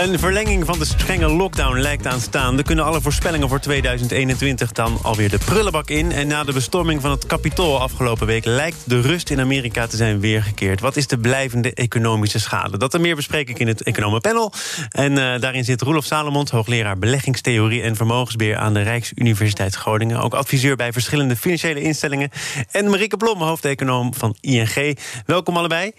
Een verlenging van de strenge lockdown lijkt aanstaande. Kunnen alle voorspellingen voor 2021 dan alweer de prullenbak in? En na de bestorming van het Capitool afgelopen week... lijkt de rust in Amerika te zijn weergekeerd. Wat is de blijvende economische schade? Dat en meer bespreek ik in het Economenpanel. En uh, daarin zit Roelof Salomond, hoogleraar beleggingstheorie... en vermogensbeheer aan de Rijksuniversiteit Groningen. Ook adviseur bij verschillende financiële instellingen. En Marieke Blom, hoofdeconoom van ING. Welkom allebei.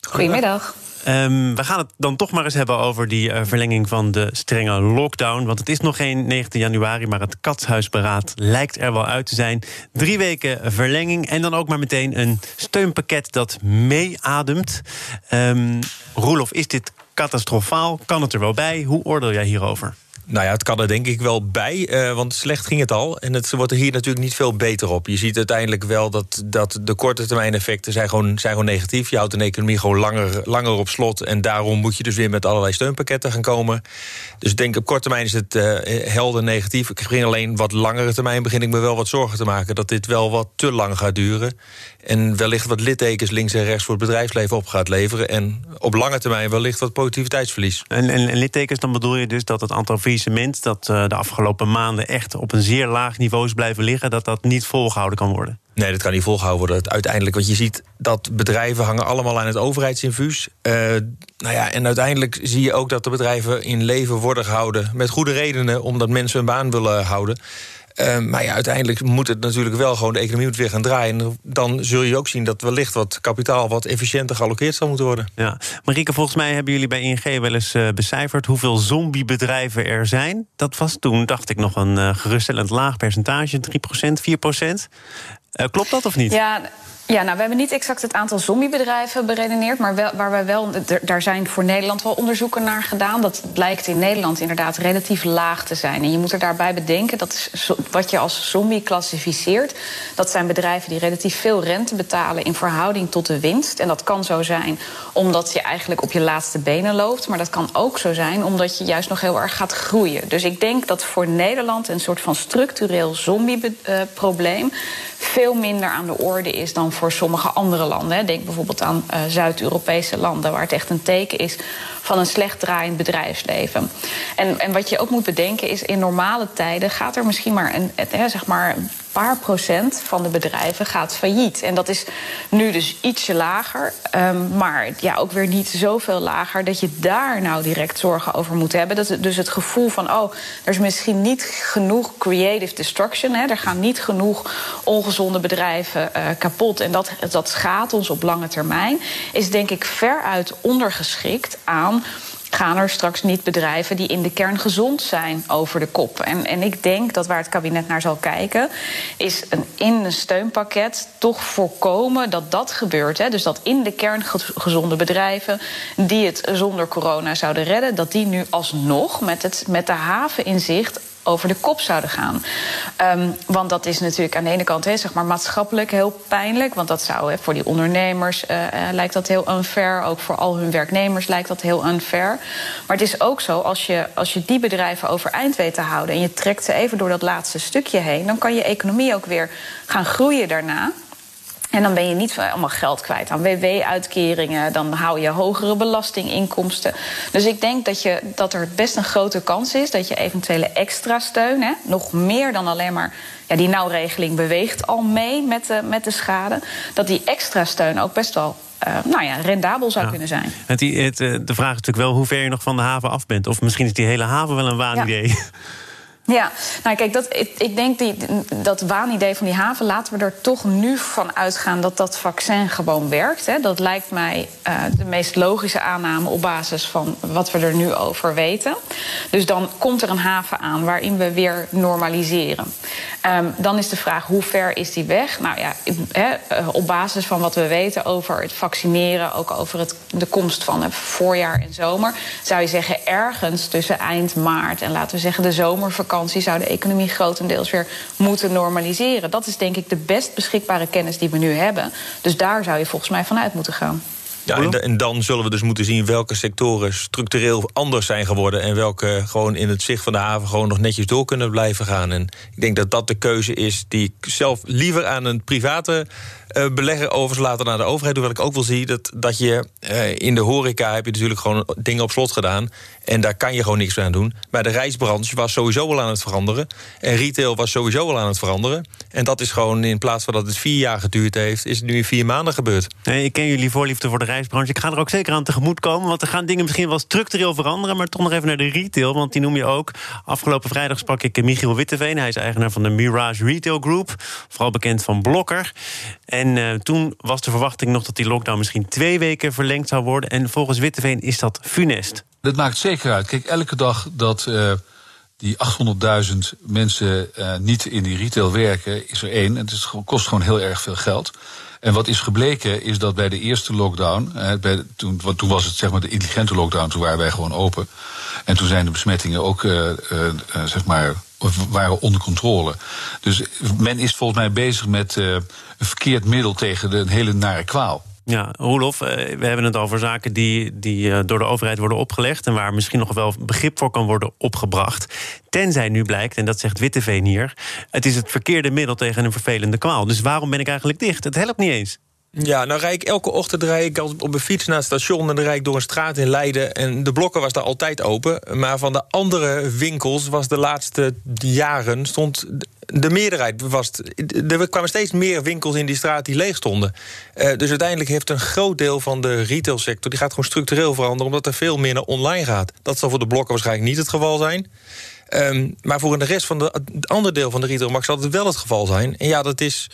Goedemiddag. Um, we gaan het dan toch maar eens hebben over die uh, verlenging van de strenge lockdown. Want het is nog geen 19 januari, maar het katshuisberaad lijkt er wel uit te zijn. Drie weken verlenging en dan ook maar meteen een steunpakket dat meeademt. Um, Roelof, is dit catastrofaal? Kan het er wel bij? Hoe oordeel jij hierover? Nou ja, het kan er denk ik wel bij, uh, want slecht ging het al. En het wordt er hier natuurlijk niet veel beter op. Je ziet uiteindelijk wel dat, dat de korte termijn effecten zijn gewoon, zijn gewoon negatief. Je houdt een economie gewoon langer, langer op slot. En daarom moet je dus weer met allerlei steunpakketten gaan komen. Dus ik denk op korte termijn is het uh, helder negatief. Ik begin alleen wat langere termijn begin ik me wel wat zorgen te maken... dat dit wel wat te lang gaat duren. En wellicht wat littekens links en rechts voor het bedrijfsleven op gaat leveren. En op lange termijn wellicht wat productiviteitsverlies. En, en, en littekens, dan bedoel je dus dat het aantal faillissement... dat uh, de afgelopen maanden echt op een zeer laag niveau is blijven liggen... dat dat niet volgehouden kan worden? Nee, dat kan niet volgehouden worden. Uiteindelijk, want je ziet dat bedrijven hangen allemaal aan het overheidsinfuus. Uh, nou ja, en uiteindelijk zie je ook dat de bedrijven in leven worden gehouden... met goede redenen, omdat mensen hun baan willen houden... Uh, maar ja, uiteindelijk moet het natuurlijk wel gewoon... de economie moet weer gaan draaien. En dan zul je ook zien dat wellicht wat kapitaal... wat efficiënter geallockeerd zal moeten worden. Ja. Marieke, volgens mij hebben jullie bij ING wel eens uh, becijferd... hoeveel zombiebedrijven er zijn. Dat was toen, dacht ik, nog een uh, geruststellend laag percentage. 3% 4% klopt dat of niet? Ja, ja, nou, we hebben niet exact het aantal zombiebedrijven beredeneerd. Maar waar wij wel, daar zijn voor Nederland wel onderzoeken naar gedaan. Dat blijkt in Nederland inderdaad relatief laag te zijn. En je moet er daarbij bedenken dat wat je als zombie klassificeert. Dat zijn bedrijven die relatief veel rente betalen in verhouding tot de winst. En dat kan zo zijn omdat je eigenlijk op je laatste benen loopt. Maar dat kan ook zo zijn omdat je juist nog heel erg gaat groeien. Dus ik denk dat voor Nederland een soort van structureel zombieprobleem veel minder aan de orde is dan voor sommige andere landen. Denk bijvoorbeeld aan uh, Zuid-Europese landen, waar het echt een teken is van een slecht draaiend bedrijfsleven. En, en wat je ook moet bedenken is, in normale tijden gaat er misschien maar een, hè, zeg maar een paar procent van de bedrijven gaat failliet. En dat is nu dus ietsje lager, um, maar ja, ook weer niet zoveel lager dat je daar nou direct zorgen over moet hebben. Dat dus het gevoel van, oh, er is misschien niet genoeg creative destruction, hè, er gaan niet genoeg ongezonde bedrijven uh, kapot en dat, dat schaadt ons op lange termijn, is denk ik veruit ondergeschikt aan gaan er straks niet bedrijven die in de kern gezond zijn over de kop. En, en ik denk dat waar het kabinet naar zal kijken, is een, in een steunpakket toch voorkomen dat dat gebeurt. Hè? Dus dat in de kern gezonde bedrijven die het zonder corona zouden redden, dat die nu alsnog met, het, met de haven in zicht over de kop zouden gaan. Um, want dat is natuurlijk aan de ene kant he, zeg maar maatschappelijk heel pijnlijk. Want dat zou voor die ondernemers uh, uh, lijkt dat heel unfair. Ook voor al hun werknemers lijkt dat heel unfair. Maar het is ook zo, als je, als je die bedrijven overeind weet te houden... en je trekt ze even door dat laatste stukje heen... dan kan je economie ook weer gaan groeien daarna. En dan ben je niet allemaal geld kwijt aan WW-uitkeringen. Dan hou je hogere belastinginkomsten. Dus ik denk dat, je, dat er best een grote kans is dat je eventuele extra steun, hè, nog meer dan alleen maar. Ja, die nauwregeling beweegt al mee met de, met de schade. Dat die extra steun ook best wel uh, nou ja, rendabel zou ja. kunnen zijn. Het, het, de vraag is natuurlijk wel hoe ver je nog van de haven af bent. Of misschien is die hele haven wel een waanidee. Ja. Ja, nou kijk, dat, ik, denk die, dat waanidee van die haven... laten we er toch nu van uitgaan dat dat vaccin gewoon werkt. Hè. Dat lijkt mij uh, de meest logische aanname op basis van wat we er nu over weten. Dus dan komt er een haven aan waarin we weer normaliseren. Um, dan is de vraag, hoe ver is die weg? Nou ja, he, op basis van wat we weten over het vaccineren... ook over het, de komst van het voorjaar en zomer... zou je zeggen ergens tussen eind maart en laten we zeggen de zomervakantie vakantie zou de economie grotendeels weer moeten normaliseren. Dat is denk ik de best beschikbare kennis die we nu hebben. Dus daar zou je volgens mij vanuit moeten gaan. Ja, en, en, dan zullen we dus moeten zien welke sectoren structureel anders zijn geworden. En welke gewoon in het zicht van de haven gewoon nog netjes door kunnen blijven gaan. En ik denk dat dat de keuze is die ik zelf liever aan een private uh, belegger overlaten naar de overheid. Hoewel ik ook wel zie dat, dat je uh, in de horeca heb je natuurlijk gewoon dingen op slot gedaan. En daar kan je gewoon niks aan doen. Maar de reisbranche was sowieso al aan het veranderen. En retail was sowieso al aan het veranderen. En dat is gewoon in plaats van dat het vier jaar geduurd heeft, is het nu in vier maanden gebeurd. Nee, ik ken jullie voorliefde voor de reisbranche. Ik ga er ook zeker aan tegemoet komen. Want er gaan dingen misschien wel structureel veranderen. Maar toch nog even naar de retail. Want die noem je ook. Afgelopen vrijdag sprak ik Michiel Witteveen. Hij is eigenaar van de Mirage Retail Group. Vooral bekend van Blokker. En uh, toen was de verwachting nog dat die lockdown misschien twee weken verlengd zou worden. En volgens Witteveen is dat funest. Dat maakt zeker uit. Kijk, elke dag dat uh, die 800.000 mensen uh, niet in die retail werken, is er één. En het kost gewoon heel erg veel geld. En wat is gebleken is dat bij de eerste lockdown, bij, toen, toen was het zeg maar de intelligente lockdown, toen waren wij gewoon open. En toen zijn de besmettingen ook zeg maar waren onder controle. Dus men is volgens mij bezig met uh, een verkeerd middel tegen de, hele nare kwaal. Ja, Roelof, we hebben het over zaken die, die door de overheid worden opgelegd... en waar misschien nog wel begrip voor kan worden opgebracht. Tenzij nu blijkt, en dat zegt Witteveen hier... het is het verkeerde middel tegen een vervelende kwaal. Dus waarom ben ik eigenlijk dicht? Het helpt niet eens. Ja, nou rijd ik elke ochtend rijd ik op een fiets naar het station... en dan rijd ik door een straat in Leiden. En de blokken was daar altijd open. Maar van de andere winkels was de laatste jaren... stond de meerderheid was. Er kwamen steeds meer winkels in die straat die leeg stonden. Uh, dus uiteindelijk heeft een groot deel van de retailsector... die gaat gewoon structureel veranderen... omdat er veel meer naar online gaat. Dat zal voor de blokken waarschijnlijk niet het geval zijn... Um, maar voor de rest van de, het andere deel van de retailmarkt zal het wel het geval zijn. En ja, dat is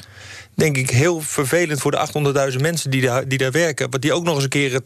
denk ik heel vervelend voor de 800.000 mensen die daar, die daar werken. wat die ook nog eens een keer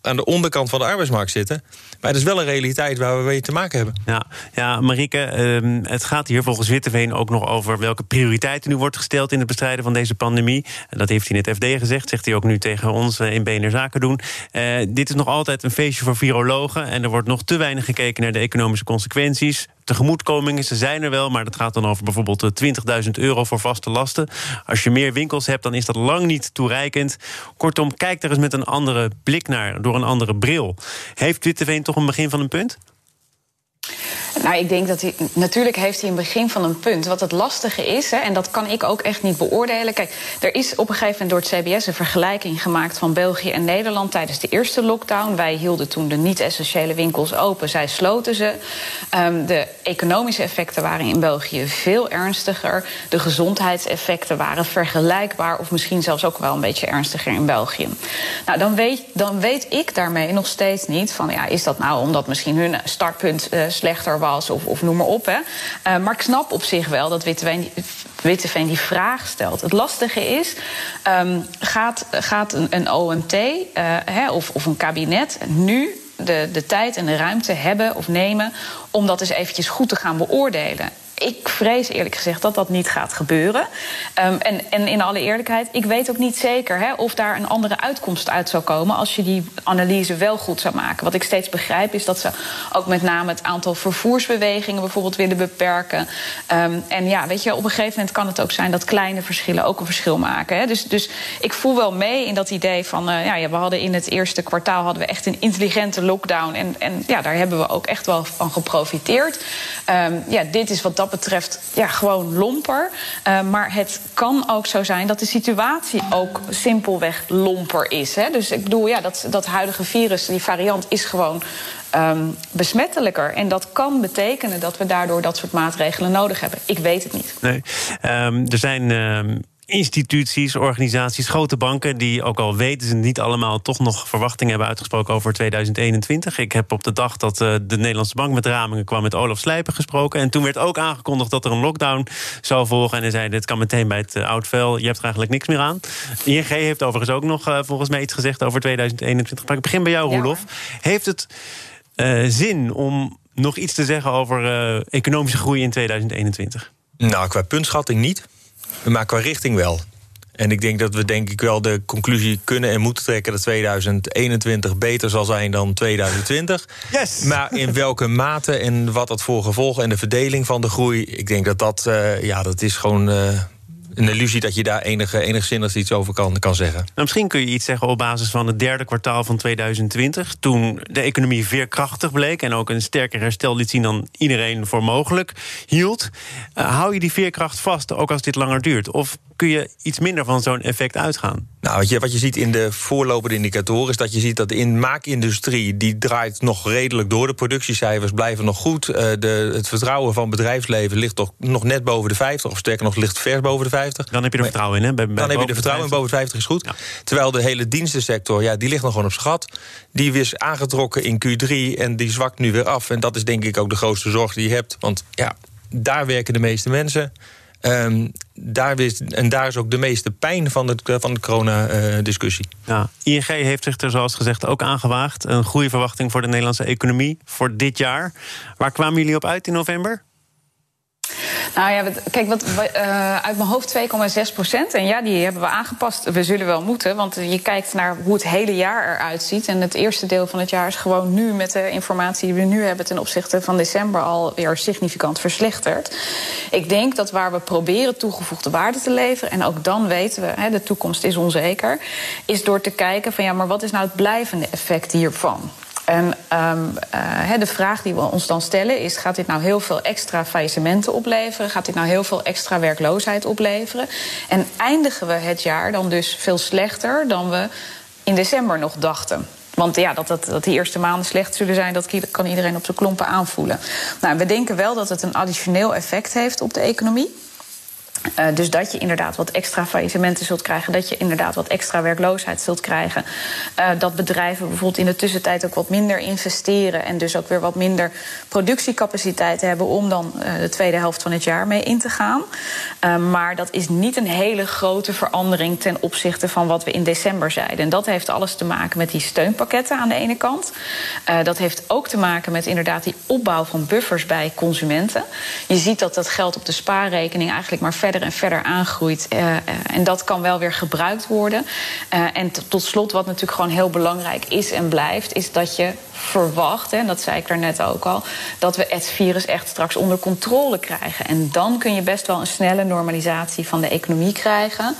aan de onderkant van de arbeidsmarkt zitten. Maar het is wel een realiteit waar we mee te maken hebben. Ja, ja Marieke, uh, het gaat hier volgens Witteveen ook nog over welke prioriteiten nu wordt gesteld in het bestrijden van deze pandemie. Dat heeft hij in het FD gezegd, zegt hij ook nu tegen ons eh, in BNR Zaken doen. Uh, dit is nog altijd een feestje voor virologen en er wordt nog te weinig gekeken naar de economische consequenties tegemoetkomingen, ze zijn er wel, maar dat gaat dan over bijvoorbeeld 20.000 euro voor vaste lasten. Als je meer winkels hebt, dan is dat lang niet toereikend. Kortom, kijk er eens met een andere blik naar, door een andere bril. Heeft Witteveen toch een begin van een punt? Nou, ik denk dat hij. Natuurlijk heeft hij een begin van een punt. Wat het lastige is, hè, en dat kan ik ook echt niet beoordelen. Kijk, er is op een gegeven moment door het CBS een vergelijking gemaakt van België en Nederland tijdens de eerste lockdown. Wij hielden toen de niet-essentiële winkels open, zij sloten ze. Um, de economische effecten waren in België veel ernstiger. De gezondheidseffecten waren vergelijkbaar, of misschien zelfs ook wel een beetje ernstiger in België. Nou, dan weet, dan weet ik daarmee nog steeds niet van ja, is dat nou omdat misschien hun startpunt uh, slechter of, of noem maar op. Hè. Uh, maar ik snap op zich wel dat Witteveen, die vraag stelt. Het lastige is, um, gaat, gaat een, OMT hè, of, of een kabinet nu de, de tijd en de ruimte hebben of nemen om dat eens eventjes goed te gaan beoordelen? Ik vrees eerlijk gezegd dat dat niet gaat gebeuren. Um, en, en in alle eerlijkheid, ik weet ook niet zeker hè, of daar een andere uitkomst uit zou komen als je die analyse wel goed zou maken. Wat ik steeds begrijp is dat ze ook met name het aantal vervoersbewegingen bijvoorbeeld willen beperken. Um, en ja, weet je, op een gegeven moment kan het ook zijn dat kleine verschillen ook een verschil maken. Hè. Dus, dus ik voel wel mee in dat idee van, uh, ja, we hadden in het eerste kwartaal hadden we echt een intelligente lockdown. En, en ja, daar hebben we ook echt wel van geprofiteerd. Um, ja, dit is wat dat betreft ja, gewoon lomper. Uh, maar het kan ook zo zijn dat de situatie ook simpelweg lomper is. Hè? Dus ik bedoel, ja, dat, dat huidige virus, die variant, is gewoon um, besmettelijker. En dat kan betekenen dat we daardoor dat soort maatregelen nodig hebben. Ik weet het niet. Nee. Um, er zijn. Um instituties, organisaties, grote banken... die ook al weten ze niet allemaal toch nog verwachtingen hebben uitgesproken over 2021. Ik heb op de dag dat uh, de Nederlandse Bank met ramingen kwam met Olaf Slijpen gesproken. En toen werd ook aangekondigd dat er een lockdown zou volgen. En hij zei, dit kan meteen bij het uh, oud vel, je hebt er eigenlijk niks meer aan. ING heeft overigens ook nog uh, volgens mij iets gezegd over 2021. Maar ik begin bij jou, Roelof. Ja. Heeft het zin om nog iets te zeggen over economische groei in 2021? Nou, qua puntschatting niet. Maar qua richting wel. En ik denk dat we denk ik wel de conclusie kunnen en moeten trekken... dat 2021 beter zal zijn dan 2020. Yes! Maar in welke mate en wat dat voor gevolgen... en de verdeling van de groei, ik denk dat dat, uh, ja, dat is gewoon... Uh, een illusie dat je daar enige, enigszins iets over kan, kan zeggen. Nou, misschien kun je iets zeggen op basis van het derde kwartaal van 2020... toen de economie veerkrachtig bleek en ook een sterker herstel liet zien... dan iedereen voor mogelijk hield. Uh, hou je die veerkracht vast, ook als dit langer duurt? Of kun je iets minder van zo'n effect uitgaan? Nou, wat je, wat je ziet in de voorlopende indicatoren is dat je ziet dat de in maakindustrie die draait nog redelijk door. De productiecijfers blijven nog goed. Uh, de, het vertrouwen van bedrijfsleven ligt toch nog net boven de 50, of sterker nog ligt vers boven de 50. Dan heb je er vertrouwen in, hè? Bij, bij dan heb je er vertrouwen in, boven de 50 is goed. Ja. Terwijl de hele dienstensector, ja, die ligt nog gewoon op schat. Die is aangetrokken in Q3 en die zwakt nu weer af. En dat is denk ik ook de grootste zorg die je hebt. Want ja, daar werken de meeste mensen. Um, daar is, en daar is ook de meeste pijn van, het, van de corona-discussie. ja, ING heeft zich er zoals gezegd ook aangewaagd. Een groeiverwachting voor de Nederlandse economie voor dit jaar. Waar kwamen jullie op uit in november? Nou ja, kijk, wat, uh, uit mijn hoofd 2,6 procent. En ja, die hebben we aangepast. We zullen wel moeten, want je kijkt naar hoe het hele jaar eruit ziet. En het eerste deel van het jaar is gewoon nu met de informatie die we nu hebben ten opzichte van december alweer significant verslechterd. Ik denk dat waar we proberen toegevoegde waarde te leveren, en ook dan weten we, hè, de toekomst is onzeker, is door te kijken van ja, maar wat is nou het blijvende effect hiervan? En um, uh, de vraag die we ons dan stellen is: gaat dit nou heel veel extra faillissementen opleveren? Gaat dit nou heel veel extra werkloosheid opleveren? En eindigen we het jaar dan dus veel slechter dan we in december nog dachten? Want ja, dat, dat, dat die eerste maanden slecht zullen zijn, dat kan iedereen op zijn klompen aanvoelen. Nou, we denken wel dat het een additioneel effect heeft op de economie. Uh, dus dat je inderdaad wat extra faillissementen zult krijgen, dat je inderdaad wat extra werkloosheid zult krijgen. Uh, dat bedrijven bijvoorbeeld in de tussentijd ook wat minder investeren en dus ook weer wat minder productiecapaciteit hebben om dan uh, de tweede helft van het jaar mee in te gaan. maar dat is niet een hele grote verandering ten opzichte van wat we in december zeiden. En dat heeft alles te maken met die steunpakketten aan de ene kant. dat heeft ook te maken met inderdaad die opbouw van buffers bij consumenten. Je ziet dat dat geld op de spaarrekening eigenlijk maar verder en verder aangroeit. Uh, en dat kan wel weer gebruikt worden. Uh, en tot slot, wat natuurlijk gewoon heel belangrijk is en blijft, is dat je verwacht, en dat zei ik daarnet ook al, dat we het virus echt straks onder controle krijgen. En dan kun je best wel een snelle normalisatie van de economie krijgen.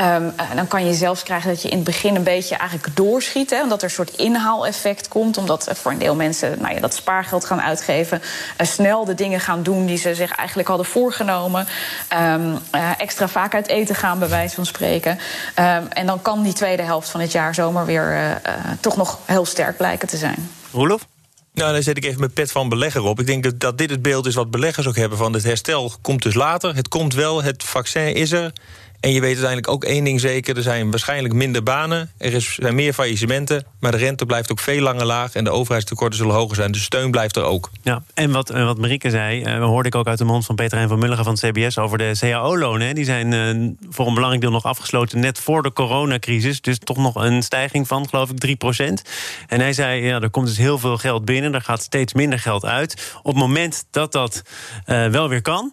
Um, dan kan je zelfs krijgen dat je in het begin een beetje eigenlijk doorschiet. Hè, omdat er een soort inhaaleffect komt. Omdat voor een deel mensen nou ja, dat spaargeld gaan uitgeven. Uh, snel de dingen gaan doen die ze zich eigenlijk hadden voorgenomen. Um, uh, extra vaak uit eten gaan, bij wijze van spreken. Um, en dan kan die tweede helft van het jaar zomaar weer uh, toch nog heel sterk blijken te zijn. Roelof? Nou, dan zet ik even mijn pet van belegger op. Ik denk dat, dat dit het beeld is wat beleggers ook hebben van het herstel komt dus later. Het komt wel, het vaccin is er. En je weet uiteindelijk ook één ding zeker: er zijn waarschijnlijk minder banen. Er zijn meer faillissementen. Maar de rente blijft ook veel langer laag. En de overheidstekorten zullen hoger zijn. Dus steun blijft er ook. Ja, en wat, wat Marieke zei, uh, hoorde ik ook uit de mond van Peter en van Mulligen van het CBS over de CAO-lonen. Die zijn uh, voor een belangrijk deel nog afgesloten net voor de coronacrisis. Dus toch nog een stijging van, geloof ik, 3%. En hij zei: ja, er komt dus heel veel geld binnen. Er gaat steeds minder geld uit. Op het moment dat dat wel weer kan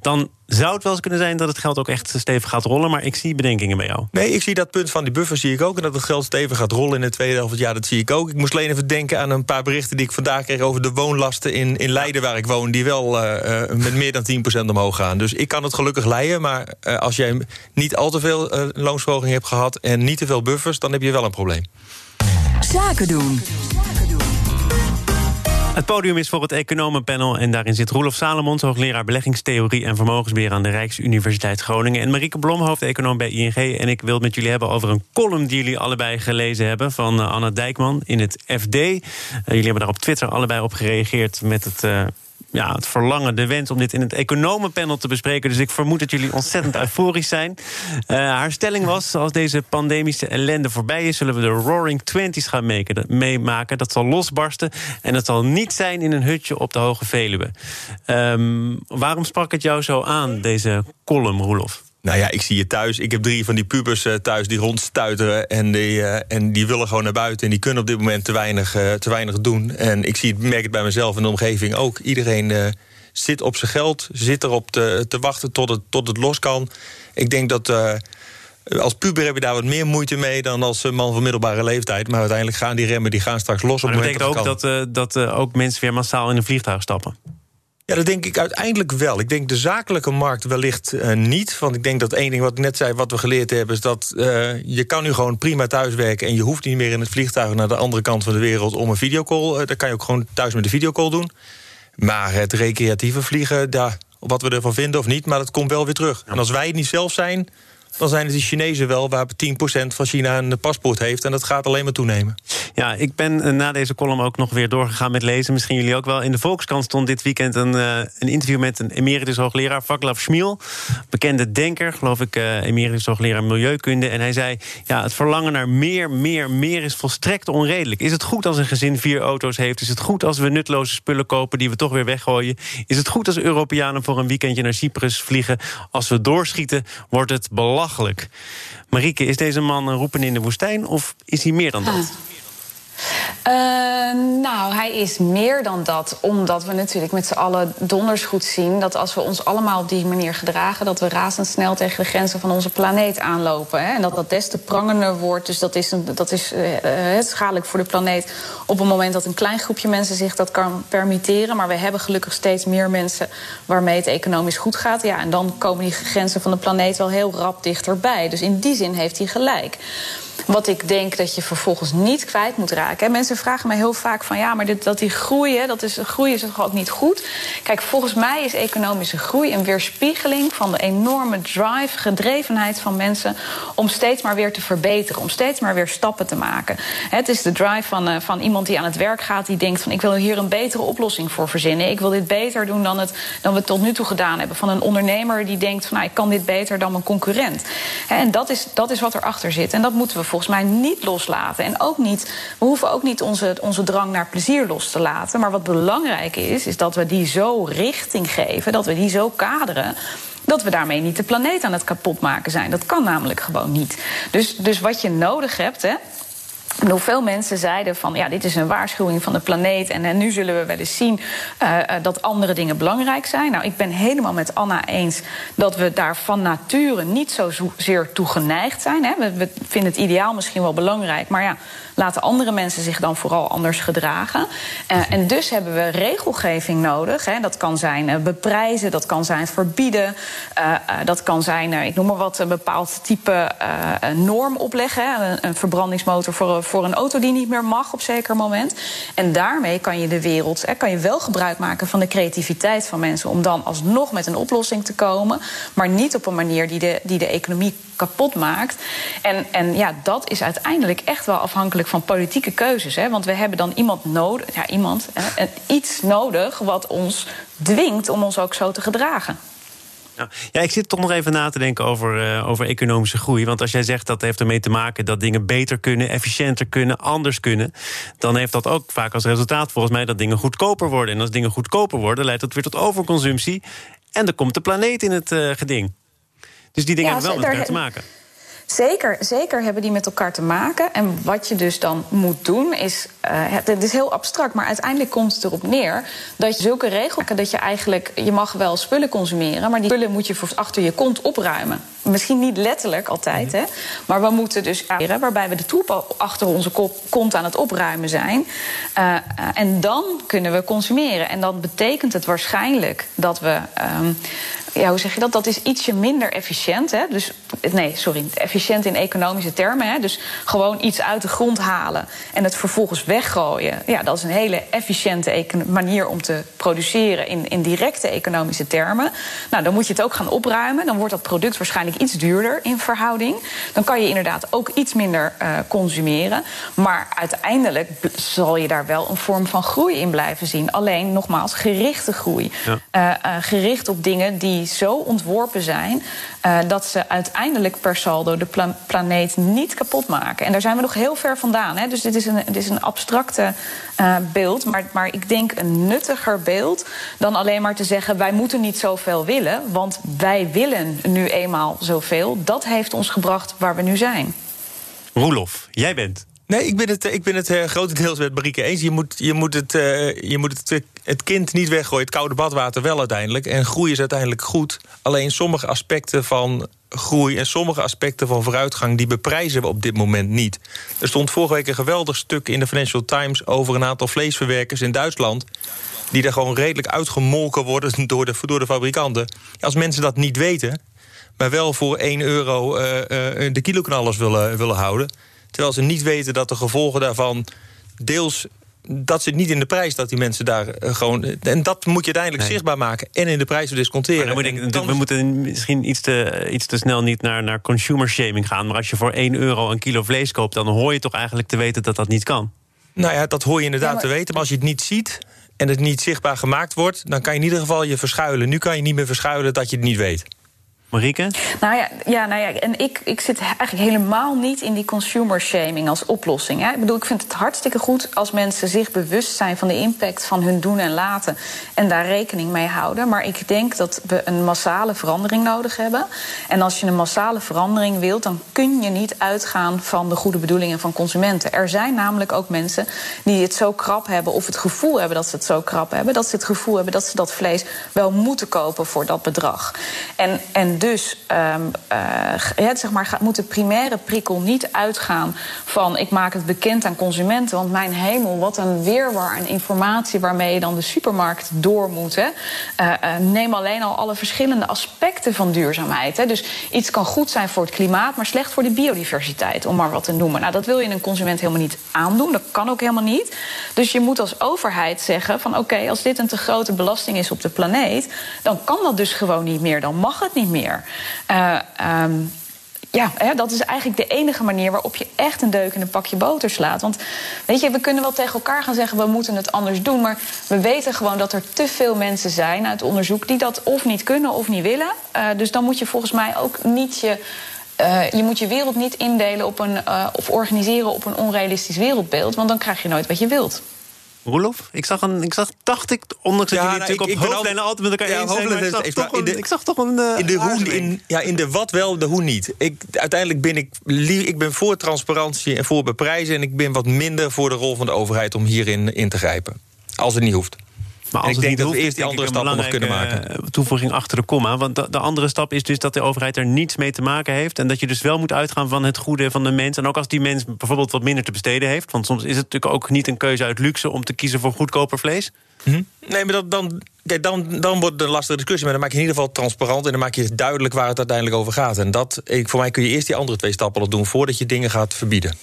dan zou het wel eens kunnen zijn dat het geld ook echt stevig gaat rollen. Maar ik zie bedenkingen bij jou. Nee, ik zie dat punt van die buffer zie ik ook. En dat het geld stevig gaat rollen in de tweede helft van het jaar, dat zie ik ook. Ik moest alleen even denken aan een paar berichten die ik vandaag kreeg over de woonlasten in, in Leiden, waar ik woon, die wel uh, met meer dan 10% omhoog gaan. Dus ik kan het gelukkig leiden. Maar uh, als jij niet al te veel uh, loonsverhoging hebt gehad en niet te veel buffers, dan heb je wel een probleem. Zaken doen. Het podium is voor het economenpanel en daarin zit Roelof Salomons... hoogleraar beleggingstheorie en vermogensbeheer aan de Rijksuniversiteit Groningen... en Marieke Blom, hoofdeconoom bij ING. En ik wil het met jullie hebben over een column die jullie allebei gelezen hebben... van uh, Anna Dijkman in het FD. Uh, jullie hebben daar op Twitter allebei op gereageerd met het... Ja, het verlangen, de wens om dit in het economenpanel te bespreken. Dus ik vermoed dat jullie ontzettend euforisch zijn. Uh, haar stelling was, als deze pandemische ellende voorbij is... zullen we de Roaring Twenties gaan meemaken. Dat zal losbarsten en dat zal niet zijn in een hutje op de Hoge Veluwe. Um, waarom sprak het jou zo aan, deze column, Roelof? Nou ja, ik zie je thuis. Ik heb drie van die pubers uh, thuis die rondstuiteren. En die, uh, en die willen gewoon naar buiten. En die kunnen op dit moment te weinig, uh, te weinig doen. En ik zie het, merk het bij mezelf in de omgeving ook. Iedereen zit op zijn geld, zit erop te, te wachten tot het, tot het los kan. Ik denk dat Als puber heb je daar wat meer moeite mee dan als eh, man van middelbare leeftijd. Maar uiteindelijk gaan die remmen die gaan straks los op Maar het dat betekent ook dat, dat, eh, dat eh, ook mensen weer massaal in een vliegtuig stappen. Ja, dat denk ik uiteindelijk wel. Ik denk de zakelijke markt wellicht eh, niet. Want ik denk dat één ding wat ik net zei, wat we geleerd hebben... is dat eh, je kan nu gewoon prima thuiswerken... en je hoeft niet meer in het vliegtuig naar de andere kant van de wereld... om een videocall. Uh, dat kan je ook gewoon thuis met een videocall doen. Maar het recreatieve vliegen, daar, wat we ervan vinden of niet... maar dat komt wel weer terug. En als wij het niet zelf zijn... dan zijn het die Chinezen wel waar 10% van China een paspoort heeft... en dat gaat alleen maar toenemen. Ja, ik ben eh, na deze column ook nog weer doorgegaan met lezen. Misschien jullie ook wel. In de Volkskrant stond dit weekend een, uh, een interview met een emeritus hoogleraar, Vaclav Smil. Bekende denker, geloof ik, uh, emeritus hoogleraar milieukunde. En hij zei: Ja, het verlangen naar meer, meer, meer is volstrekt onredelijk. Is het goed als een gezin vier auto's heeft? Is het goed als we nutloze spullen kopen die we toch weer weggooien? Is het goed als Europeanen voor een weekendje naar Cyprus vliegen? Als we doorschieten, wordt het belachelijk. Marieke, is deze man een roepen in de woestijn of is hij meer dan dat? Ah. Uh, nou, hij is meer dan dat. Omdat we natuurlijk met z'n allen donders goed zien... dat als we ons allemaal op die manier gedragen... dat we razendsnel tegen de grenzen van onze planeet aanlopen. Hè? En dat dat des te prangender wordt. Dus dat is, een, dat is uh, schadelijk voor de planeet... op het moment dat een klein groepje mensen zich dat kan permitteren. Maar we hebben gelukkig steeds meer mensen... waarmee het economisch goed gaat. Ja, en dan komen die grenzen van de planeet wel heel rap dichterbij. Dus in die zin heeft hij gelijk. Wat ik denk dat je vervolgens niet kwijt moet raken. Mensen vragen mij heel vaak van ja, maar dit, dat die groei, dat is, groei is toch ook niet goed? Kijk, volgens mij is economische groei een weerspiegeling van de enorme drive, gedrevenheid van mensen om steeds maar weer te verbeteren, om steeds maar weer stappen te maken. Het is de drive van, uh, van iemand die aan het werk gaat, die denkt van ik wil hier een betere oplossing voor verzinnen. Ik wil dit beter doen dan, het, dan we het tot nu toe gedaan hebben. Van een ondernemer die denkt van nou, ik kan dit beter dan mijn concurrent. En dat is, dat is wat erachter zit. En dat moeten we volgens mij niet loslaten. En ook niet, we hoeven ook niet onze, onze drang naar plezier los te laten. Maar wat belangrijk is, is dat we die zo richting geven, dat we die zo kaderen dat we daarmee niet de planeet aan het kapotmaken zijn. Dat kan namelijk gewoon niet. Dus, dus wat je nodig hebt, hè, en hoeveel mensen zeiden van ja, dit is een waarschuwing van de planeet. En, en nu zullen we wel eens zien uh, dat andere dingen belangrijk zijn. Nou, ik ben helemaal met Anna eens dat we daar van nature niet zozeer toe geneigd zijn. Hè. We, vinden het ideaal misschien wel belangrijk, maar ja, laten andere mensen zich dan vooral anders gedragen. Uh, en dus hebben we regelgeving nodig. Hè. Dat kan zijn beprijzen, dat kan zijn verbieden, dat kan zijn, ik noem maar wat, een bepaald type norm opleggen. Een, een verbrandingsmotor voor, voor een auto die niet meer mag op zeker moment. En daarmee kan je de wereld, hè, kan je wel gebruik maken van de creativiteit van mensen om dan alsnog met een oplossing te komen, maar niet op een manier die de, die de economie kapot maakt. En, en ja, dat is uiteindelijk echt wel afhankelijk van politieke keuzes. Hè? Want we hebben dan iemand nodig, ja, iemand, hè, iets nodig wat ons dwingt om ons ook zo te gedragen. Ja, ik zit toch nog even na te denken over, uh, over economische groei. Want als jij zegt dat heeft ermee te maken dat dingen beter kunnen, efficiënter kunnen, anders kunnen, dan heeft dat ook vaak als resultaat volgens mij dat dingen goedkoper worden. En als dingen goedkoper worden, leidt dat weer tot overconsumptie. En dan komt de planeet in het uh, geding. Dus die dingen ja, hebben wel met elkaar te maken. Zeker, zeker hebben die met elkaar te maken. En wat je dus dan moet doen is. Uh, het is heel abstract, maar uiteindelijk komt het erop neer dat je zulke regels dat je eigenlijk. Je mag wel spullen consumeren, maar die spullen moet je achter je kont opruimen. Misschien niet letterlijk altijd, hè. Maar we moeten dus waarbij we de troep achter onze kont aan het opruimen zijn. Uh, en dan kunnen we consumeren. En dan betekent het waarschijnlijk dat we. Um, ja, hoe zeg je dat? Dat is ietsje minder efficiënt. Hè? Dus, nee, sorry, efficiënt in economische termen. Hè? Dus gewoon iets uit de grond halen en het vervolgens weggooien. Ja, dat is een hele efficiënte manier om te produceren in, in directe economische termen. Nou, dan moet je het ook gaan opruimen. Dan wordt dat product waarschijnlijk iets duurder in verhouding. Dan kan je inderdaad ook iets minder uh, consumeren. Maar uiteindelijk zal je daar wel een vorm van groei in blijven zien. Alleen, nogmaals, gerichte groei. Ja. Uh, uh, gericht op dingen die die zo ontworpen zijn uh, dat ze uiteindelijk per saldo de pla planeet niet kapot maken. En daar zijn we nog heel ver vandaan. Hè? Dus dit is een, dit is een abstracte uh, beeld, maar, maar ik denk een nuttiger beeld dan alleen maar te zeggen: wij moeten niet zoveel willen, want wij willen nu eenmaal zoveel. Dat heeft ons gebracht waar we nu zijn. Roelof, jij bent Nee, ik ben het, ik ben het uh, grotendeels met Marieke eens. Je moet, je moet, het, uh, je moet het, het kind niet weggooien. Het koude badwater wel uiteindelijk. En groei is uiteindelijk goed. Alleen sommige aspecten van groei en sommige aspecten van vooruitgang... die beprijzen we op dit moment niet. Er stond vorige week een geweldig stuk in de Financial Times... over een aantal vleesverwerkers in Duitsland... die er gewoon redelijk uitgemolken worden door de, door de fabrikanten. Als mensen dat niet weten, maar wel voor 1 euro uh, de kiloknallers willen, willen houden Terwijl ze niet weten dat de gevolgen daarvan deels dat zit niet in de prijs dat die mensen daar uh, gewoon. En dat moet je uiteindelijk zichtbaar maken en in de prijs disconteren. Moet ik, dan... We moeten misschien iets te, iets te snel niet naar, naar consumer shaming gaan. Maar als je voor 1 euro een kilo vlees koopt, dan hoor je toch eigenlijk te weten dat dat niet kan. Nou ja, dat hoor je inderdaad te weten. Maar als je het niet ziet en het niet zichtbaar gemaakt wordt, dan kan je in ieder geval je verschuilen. Nu kan je niet meer verschuilen dat je het niet weet. Marieke? Nou ja, ja, nou ja en ik, ik zit eigenlijk helemaal niet in die consumer shaming als oplossing. Hè. Ik bedoel, ik vind het hartstikke goed als mensen zich bewust zijn van de impact van hun doen en laten. En daar rekening mee houden. Maar ik denk dat we een massale verandering nodig hebben. En als je een massale verandering wilt, dan kun je niet uitgaan van de goede bedoelingen van consumenten. Er zijn namelijk ook mensen die het zo krap hebben, of het gevoel hebben dat ze het zo krap hebben, dat ze het gevoel hebben dat ze dat vlees wel moeten kopen voor dat bedrag. En, en dus um, uh, zeg maar, moet de primaire prikkel niet uitgaan van ik maak het bekend aan consumenten. Want mijn hemel, wat een weerwar aan informatie waarmee je dan de supermarkt door moet. Hè. Uh, uh, neem alleen al alle verschillende aspecten van duurzaamheid. Hè. Dus iets kan goed zijn voor het klimaat, maar slecht voor de biodiversiteit, om maar wat te noemen. Nou, dat wil je een consument helemaal niet aandoen. Dat kan ook helemaal niet. Dus je moet als overheid zeggen van oké, als dit een te grote belasting is op de planeet, dan kan dat dus gewoon niet meer. Dan mag het niet meer. Uh, um, ja, hè, dat is eigenlijk de enige manier waarop je echt een deuk in een pakje boter slaat. Want weet je, we kunnen wel tegen elkaar gaan zeggen we moeten het anders doen. Maar we weten gewoon dat er te veel mensen zijn uit onderzoek die dat of niet kunnen of niet willen. Uh, dus dan moet je volgens mij ook niet je. Uh, je moet je wereld niet indelen op een, of organiseren op een onrealistisch wereldbeeld. Want dan krijg je nooit wat je wilt. Roelof? Ik zag, een, ik zag, dacht ik, ondanks dat jullie nou, natuurlijk ik, op hoofdlijnen altijd met elkaar ja, eens zijn... Maar ik, zag toch een, de, ik zag toch een uh, in de hoe, in, Ja, in de wat wel, de hoe niet. Ik, uiteindelijk ben ik, ik ben voor transparantie en voor beprijzen... en ik ben wat minder voor de rol van de overheid om hierin in te grijpen. Als het niet hoeft. Maar als ik denk dat we eerst die andere stappen nog kunnen maken. Eh, toevoeging achter de komma. Want de, de, andere stap is dus dat de overheid er niets mee te maken heeft. En dat je dus wel moet uitgaan van het goede van de mens. En ook als die mens bijvoorbeeld wat minder te besteden heeft. Want soms is het natuurlijk ook niet een keuze uit luxe om te kiezen voor goedkoper vlees. Mhm. Nee, maar dat, dan, dan, dan wordt het een lastige discussie. Maar dan maak je in ieder geval transparant en dan maak je duidelijk waar het uiteindelijk over gaat. En dat, voor mij kun je eerst die andere twee stappen al doen voordat je dingen gaat verbieden.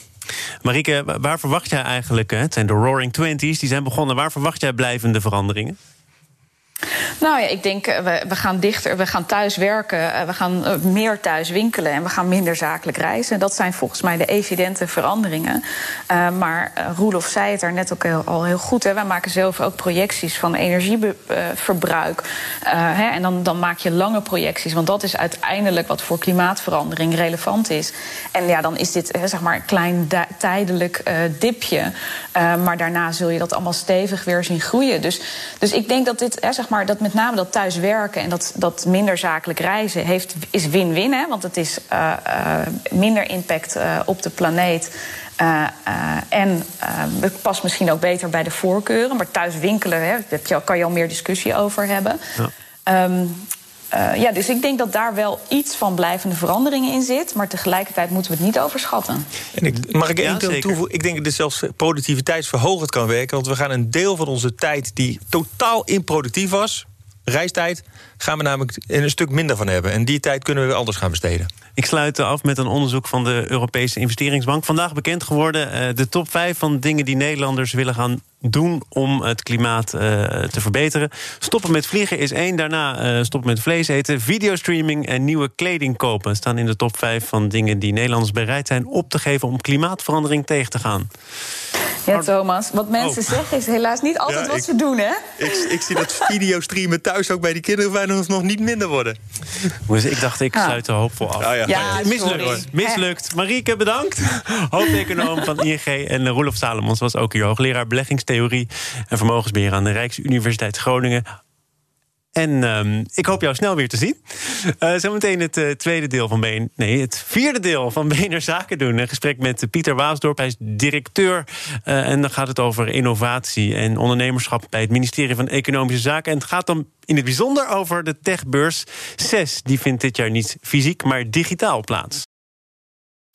Marieke, waar verwacht jij eigenlijk, het zijn de Roaring Twenties, die zijn begonnen, waar verwacht jij blijvende veranderingen? Nou ja, ik denk, eh, we, gaan dichter, we gaan thuis werken, eh, we gaan eh, meer thuis winkelen en we gaan minder zakelijk reizen. Dat zijn volgens mij de evidente veranderingen. Maar Roelof zei het daar net ook al heel goed. Hè. Wij maken zelf ook projecties van energieverbruik. Hè, en dan, dan maak je lange projecties, want dat is uiteindelijk wat voor klimaatverandering relevant is. En ja, dan is dit zeg maar een klein tijdelijk dipje. maar daarna zul je dat allemaal stevig weer zien groeien. Dus, dus ik denk dat dit, hè, maar, dat met name dat thuiswerken en dat, dat minder zakelijk reizen heeft, is win-win. Want het is uh, uh, minder impact uh, op de planeet. en het past misschien ook beter bij de voorkeuren. Maar thuis winkelen, hè, daar kan je al meer discussie over hebben. Ja. Um, uh, ja, dus ik denk dat daar wel iets van blijvende veranderingen in zit. Maar tegelijkertijd moeten we het niet overschatten. En ik, mag ik één ja, toevoegen? Ik denk dat dit zelfs productiviteitsverhogend kan werken. Want we gaan een deel van onze tijd die totaal improductief was, reistijd, gaan we namelijk een stuk minder van hebben. En die tijd kunnen we weer anders gaan besteden. Ik sluit af met een onderzoek van de Europese Investeringsbank. Vandaag bekend geworden uh, de top 5 van dingen die Nederlanders willen gaan doen om het klimaat uh, te verbeteren. Stoppen met vliegen is één. Daarna uh, stoppen met vlees eten. Videostreaming en nieuwe kleding kopen staan in de top 5 van dingen die Nederlanders bereid zijn op te geven om klimaatverandering tegen te gaan. Ja, Thomas. Wat mensen oh. zeggen is helaas niet altijd ja, wat ik, ze doen, hè? Ik, ik zie dat videostreamen thuis ook bij die kinderen bijna nog niet minder worden. Ik dacht, ik sluit er hoopvol af. Oh, ja. ja mislukt. mislukt. Marieke, bedankt. Hoofdeconoom van ING. En Roelof Salomons was ook hier hoogleraar beleggingstheorie en vermogensbeheer aan de Rijksuniversiteit Groningen. En ehm, ik hoop jou snel weer te zien. Uh, zometeen het uh, tweede deel van BN... Nee, het vierde deel van BNR Zaken doen. Een gesprek met Pieter Waasdorp. Hij is directeur. En dan gaat het over innovatie en ondernemerschap... bij het ministerie van Economische Zaken. En het gaat dan in het bijzonder over de techbeurs CES. Die vindt dit jaar niet fysiek, maar digitaal plaats.